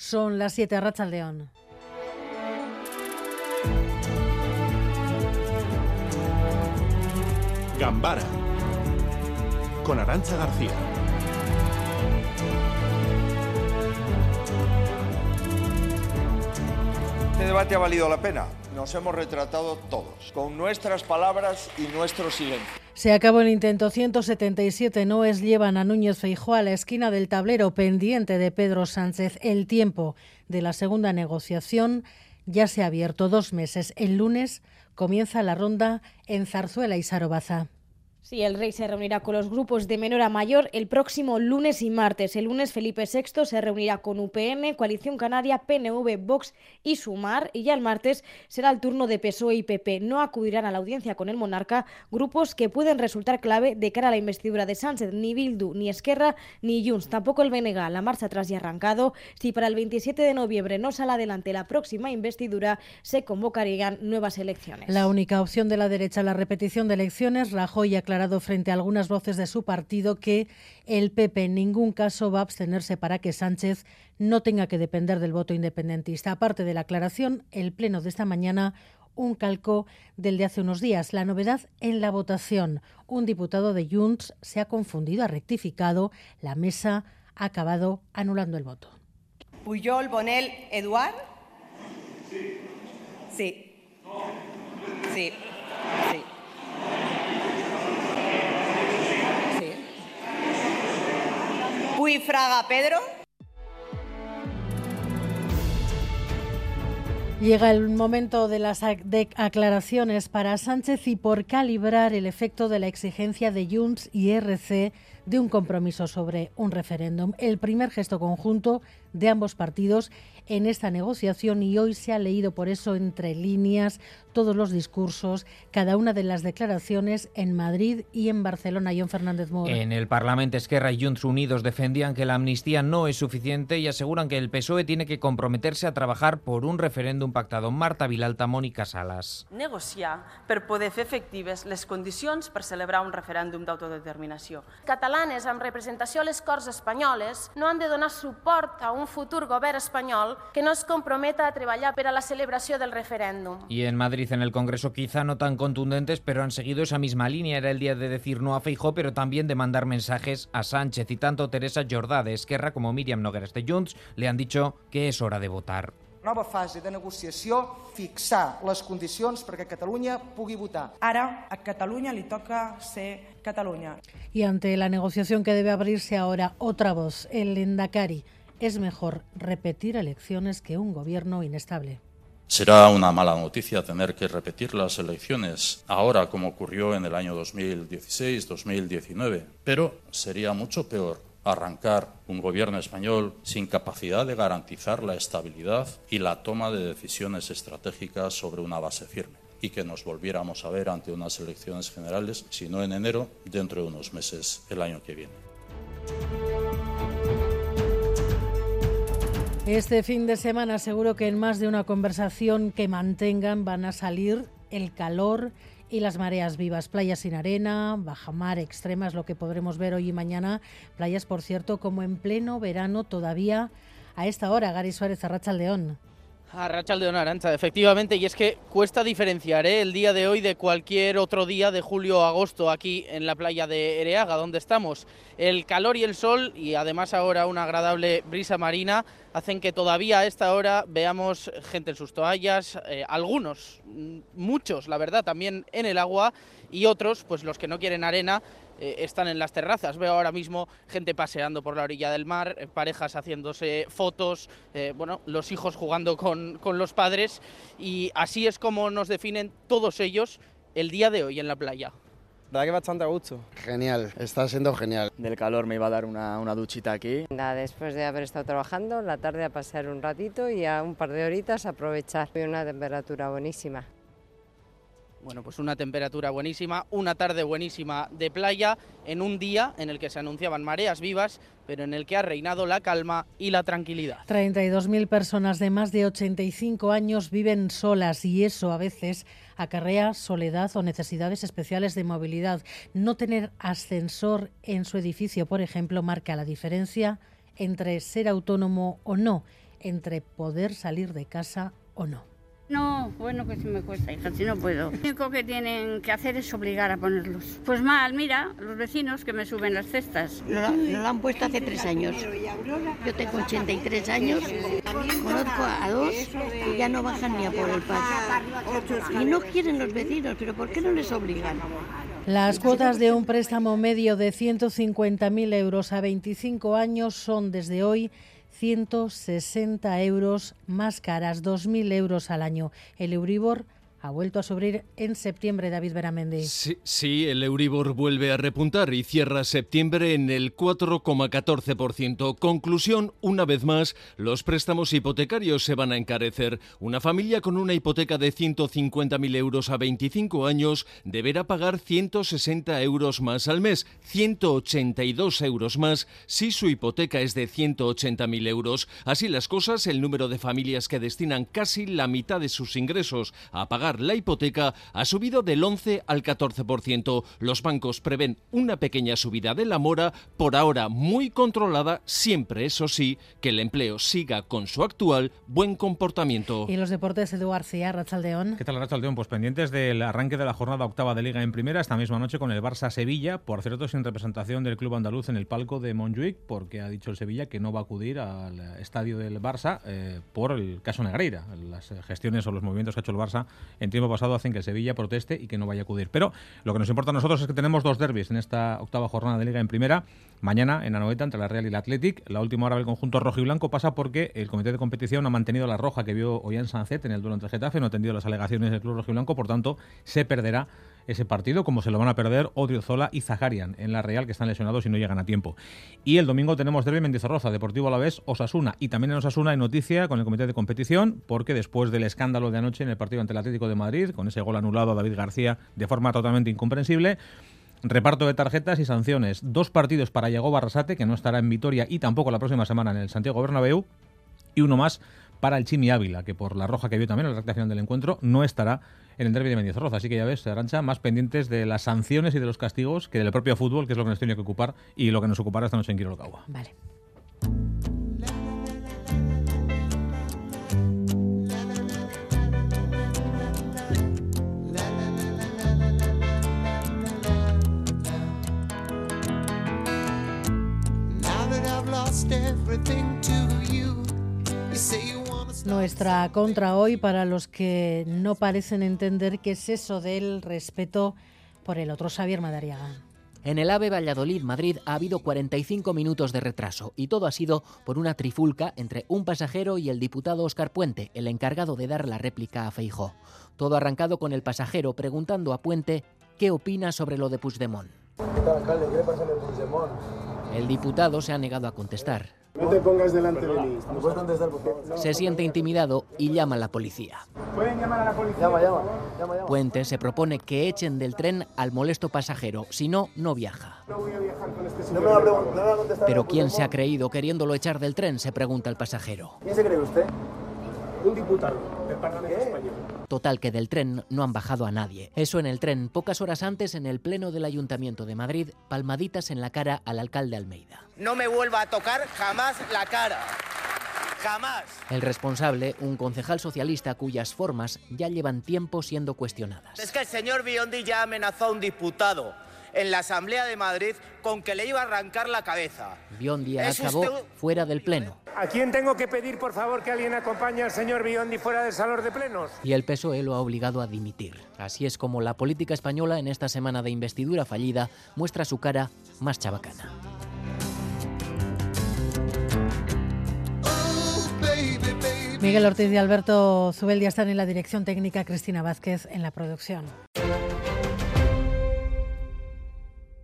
Son las 7 a León. Gambara con Arancha García. Este debate ha valido la pena. Nos hemos retratado todos, con nuestras palabras y nuestro silencio. Se acabó el intento 177 noes llevan a Núñez Feijóo a la esquina del tablero pendiente de Pedro Sánchez. El tiempo de la segunda negociación ya se ha abierto dos meses. El lunes comienza la ronda en Zarzuela y Sarobaza. Sí, el rey se reunirá con los grupos de menor a mayor el próximo lunes y martes. El lunes Felipe VI se reunirá con UPN, Coalición Canaria, PNV, Vox y Sumar. Y ya el martes será el turno de PSOE y PP. No acudirán a la audiencia con el monarca grupos que pueden resultar clave de cara a la investidura de Sánchez. Ni Bildu, ni Esquerra, ni Junts. Tampoco el BNG. La marcha atrás y arrancado. Si para el 27 de noviembre no sale adelante la próxima investidura, se convocarían nuevas elecciones. La única opción de la derecha, la repetición de elecciones, Rajoy aclarado frente a algunas voces de su partido que el PP en ningún caso va a abstenerse para que Sánchez no tenga que depender del voto independentista. Aparte de la aclaración, el pleno de esta mañana un calco del de hace unos días. La novedad en la votación. Un diputado de Junts se ha confundido, ha rectificado. La mesa ha acabado anulando el voto. Puyol, Bonel, Eduard. Sí. Sí. Sí. sí. Fraga Pedro. Llega el momento de las aclaraciones para Sánchez y por calibrar el efecto de la exigencia de Junts y RC de un compromiso sobre un referéndum. El primer gesto conjunto de ambos partidos en esta negociación y hoy se ha leído por eso entre líneas todos los discursos, cada una de las declaraciones en Madrid y en Barcelona. John Fernández Mora. En el Parlamento Esquerra y Junts Unidos defendían que la amnistía no es suficiente y aseguran que el PSOE tiene que comprometerse a trabajar por un referéndum pactado. Marta Vilalta, Mónica Salas. Negociar per poder fer efectives les condicions per celebrar un referèndum d'autodeterminació. Catalanes amb representació a les Corts Espanyoles no han de donar suport a un futur govern espanyol que no es comprometa a treballar per a la celebració del referéndum. Y en Madrid en el Congreso quizá no tan contundentes, pero han seguido esa misma línea. Era el día de decir no a Feijó, pero también de mandar mensajes a Sánchez. Y tanto Teresa Jordá de Esquerra como Miriam Nogueras de Junts le han dicho que es hora de votar. Nova fase de negociació, fixar les condicions perquè Catalunya pugui votar. Ara a Catalunya li toca ser Catalunya. Y ante la negociación que debe abrirse ahora, otra voz, el Endacari. Es mejor repetir elecciones que un gobierno inestable. Será una mala noticia tener que repetir las elecciones ahora como ocurrió en el año 2016-2019, pero sería mucho peor arrancar un gobierno español sin capacidad de garantizar la estabilidad y la toma de decisiones estratégicas sobre una base firme y que nos volviéramos a ver ante unas elecciones generales, si no en enero, dentro de unos meses el año que viene. Este fin de semana seguro que en más de una conversación que mantengan van a salir el calor y las mareas vivas. Playas sin arena, bajamar extrema es lo que podremos ver hoy y mañana. Playas, por cierto, como en pleno verano todavía a esta hora. Gary Suárez, Arracha León. A Rachaldeón Arancha, efectivamente, y es que cuesta diferenciar ¿eh? el día de hoy de cualquier otro día de julio o agosto aquí en la playa de Ereaga, donde estamos. El calor y el sol, y además ahora una agradable brisa marina, hacen que todavía a esta hora veamos gente en sus toallas, eh, algunos, mm, muchos, la verdad, también en el agua, y otros, pues los que no quieren arena, eh, están en las terrazas. Veo ahora mismo gente paseando por la orilla del mar, eh, parejas haciéndose fotos, eh, bueno, los hijos jugando con, con los padres y así es como nos definen todos ellos el día de hoy en la playa. Da que bastante a gusto. Genial, está siendo genial. Del calor me iba a dar una, una duchita aquí. Nada, después de haber estado trabajando, la tarde a pasar un ratito y a un par de horitas aprovechar. Y una temperatura buenísima. Bueno, pues una temperatura buenísima, una tarde buenísima de playa, en un día en el que se anunciaban mareas vivas, pero en el que ha reinado la calma y la tranquilidad. 32.000 personas de más de 85 años viven solas y eso a veces acarrea soledad o necesidades especiales de movilidad. No tener ascensor en su edificio, por ejemplo, marca la diferencia entre ser autónomo o no entre poder salir de casa o no. No, bueno que sí me cuesta, hija, si no puedo. Lo único que tienen que hacer es obligar a ponerlos. Pues mal, mira, los vecinos que me suben las cestas. Lo, lo han puesto hace tres años. Yo tengo 83 años, conozco a dos y ya no bajan ni a por el paso. Y no quieren los vecinos, pero ¿por qué no les obligan? Las cuotas de un préstamo medio de 150.000 euros a 25 años son desde hoy 160 euros más caras, 2.000 euros al año. El Euribor ha vuelto a subir en septiembre, David Beramendi. Sí, sí, el Euribor vuelve a repuntar y cierra septiembre en el 4,14%. Conclusión, una vez más, los préstamos hipotecarios se van a encarecer. Una familia con una hipoteca de 150.000 euros a 25 años deberá pagar 160 euros más al mes, 182 euros más si su hipoteca es de 180.000 euros. Así las cosas, el número de familias que destinan casi la mitad de sus ingresos a pagar la hipoteca ha subido del 11 al 14%. Los bancos prevén una pequeña subida de la mora, por ahora muy controlada, siempre eso sí, que el empleo siga con su actual buen comportamiento. Y los deportes, Edu García, Rachaldeón. ¿Qué tal, Rachaldeón? Pues pendientes del arranque de la jornada octava de Liga en Primera esta misma noche con el Barça-Sevilla, por cierto, sin representación del club andaluz en el palco de Montjuic, porque ha dicho el Sevilla que no va a acudir al estadio del Barça eh, por el caso Negreira, las gestiones o los movimientos que ha hecho el Barça en tiempo pasado hacen que Sevilla proteste y que no vaya a acudir. Pero lo que nos importa a nosotros es que tenemos dos derbis en esta octava jornada de Liga en Primera. Mañana en Anoeta entre la Real y el Athletic. La última hora del conjunto rojo y blanco pasa porque el comité de competición ha mantenido la roja que vio Ollán Sancet en el duelo entre Getafe, no ha atendido las alegaciones del club rojo y blanco, por tanto se perderá ese partido, como se lo van a perder Odriozola y Zaharian en la Real, que están lesionados y no llegan a tiempo. Y el domingo tenemos Derby Mendizorroza, Deportivo Alavés, Osasuna. Y también en Osasuna hay noticia con el comité de competición, porque después del escándalo de anoche en el partido ante el Atlético de Madrid, con ese gol anulado a David García de forma totalmente incomprensible, Reparto de tarjetas y sanciones. Dos partidos para Yago Barrasate, que no estará en Vitoria y tampoco la próxima semana en el Santiago Bernabéu. Y uno más para el Chimi Ávila, que por la roja que vio también en la recta final del encuentro, no estará en el derby de Mendizorroza. Así que ya ves, Arancha, más pendientes de las sanciones y de los castigos que del propio fútbol, que es lo que nos tiene que ocupar y lo que nos ocupará esta noche en Quirolocagua. Vale. Nuestra contra hoy para los que no parecen entender qué es eso del respeto por el otro, Xavier Madariaga. En el AVE Valladolid-Madrid ha habido 45 minutos de retraso y todo ha sido por una trifulca entre un pasajero y el diputado Óscar Puente, el encargado de dar la réplica a Feijó. Todo arrancado con el pasajero preguntando a Puente qué opina sobre lo de Puigdemont. ¿Qué tal, alcalde? ¿Qué le pasa en el Puigdemont? El diputado se ha negado a contestar. No te pongas delante de mí. ¿Me puedes contestar, por favor? Se siente intimidado y llama a la policía. ¿Pueden llamar a la policía? Llama, llama. llama, llama. Puente se propone que echen del tren al molesto pasajero, si no, no viaja. No voy a viajar con este señor. No me va a, preguntar, no me va a contestar. Pero ¿quién se ha creído queriéndolo echar del tren? Se pregunta el pasajero. ¿Quién se cree usted? Un diputado del Parlamento Español. Total que del tren no han bajado a nadie. Eso en el tren, pocas horas antes en el pleno del Ayuntamiento de Madrid, palmaditas en la cara al alcalde Almeida. No me vuelva a tocar jamás la cara. Jamás. El responsable, un concejal socialista cuyas formas ya llevan tiempo siendo cuestionadas. Es que el señor Biondi ya amenazó a un diputado en la Asamblea de Madrid con que le iba a arrancar la cabeza. Biondi acabó usted... fuera del pleno. ¿A quién tengo que pedir, por favor, que alguien acompañe al señor Biondi fuera del salón de plenos? Y el PSOE lo ha obligado a dimitir. Así es como la política española en esta semana de investidura fallida muestra su cara más chabacana. Miguel Ortiz y Alberto Zubeldia están en la dirección técnica, Cristina Vázquez en la producción.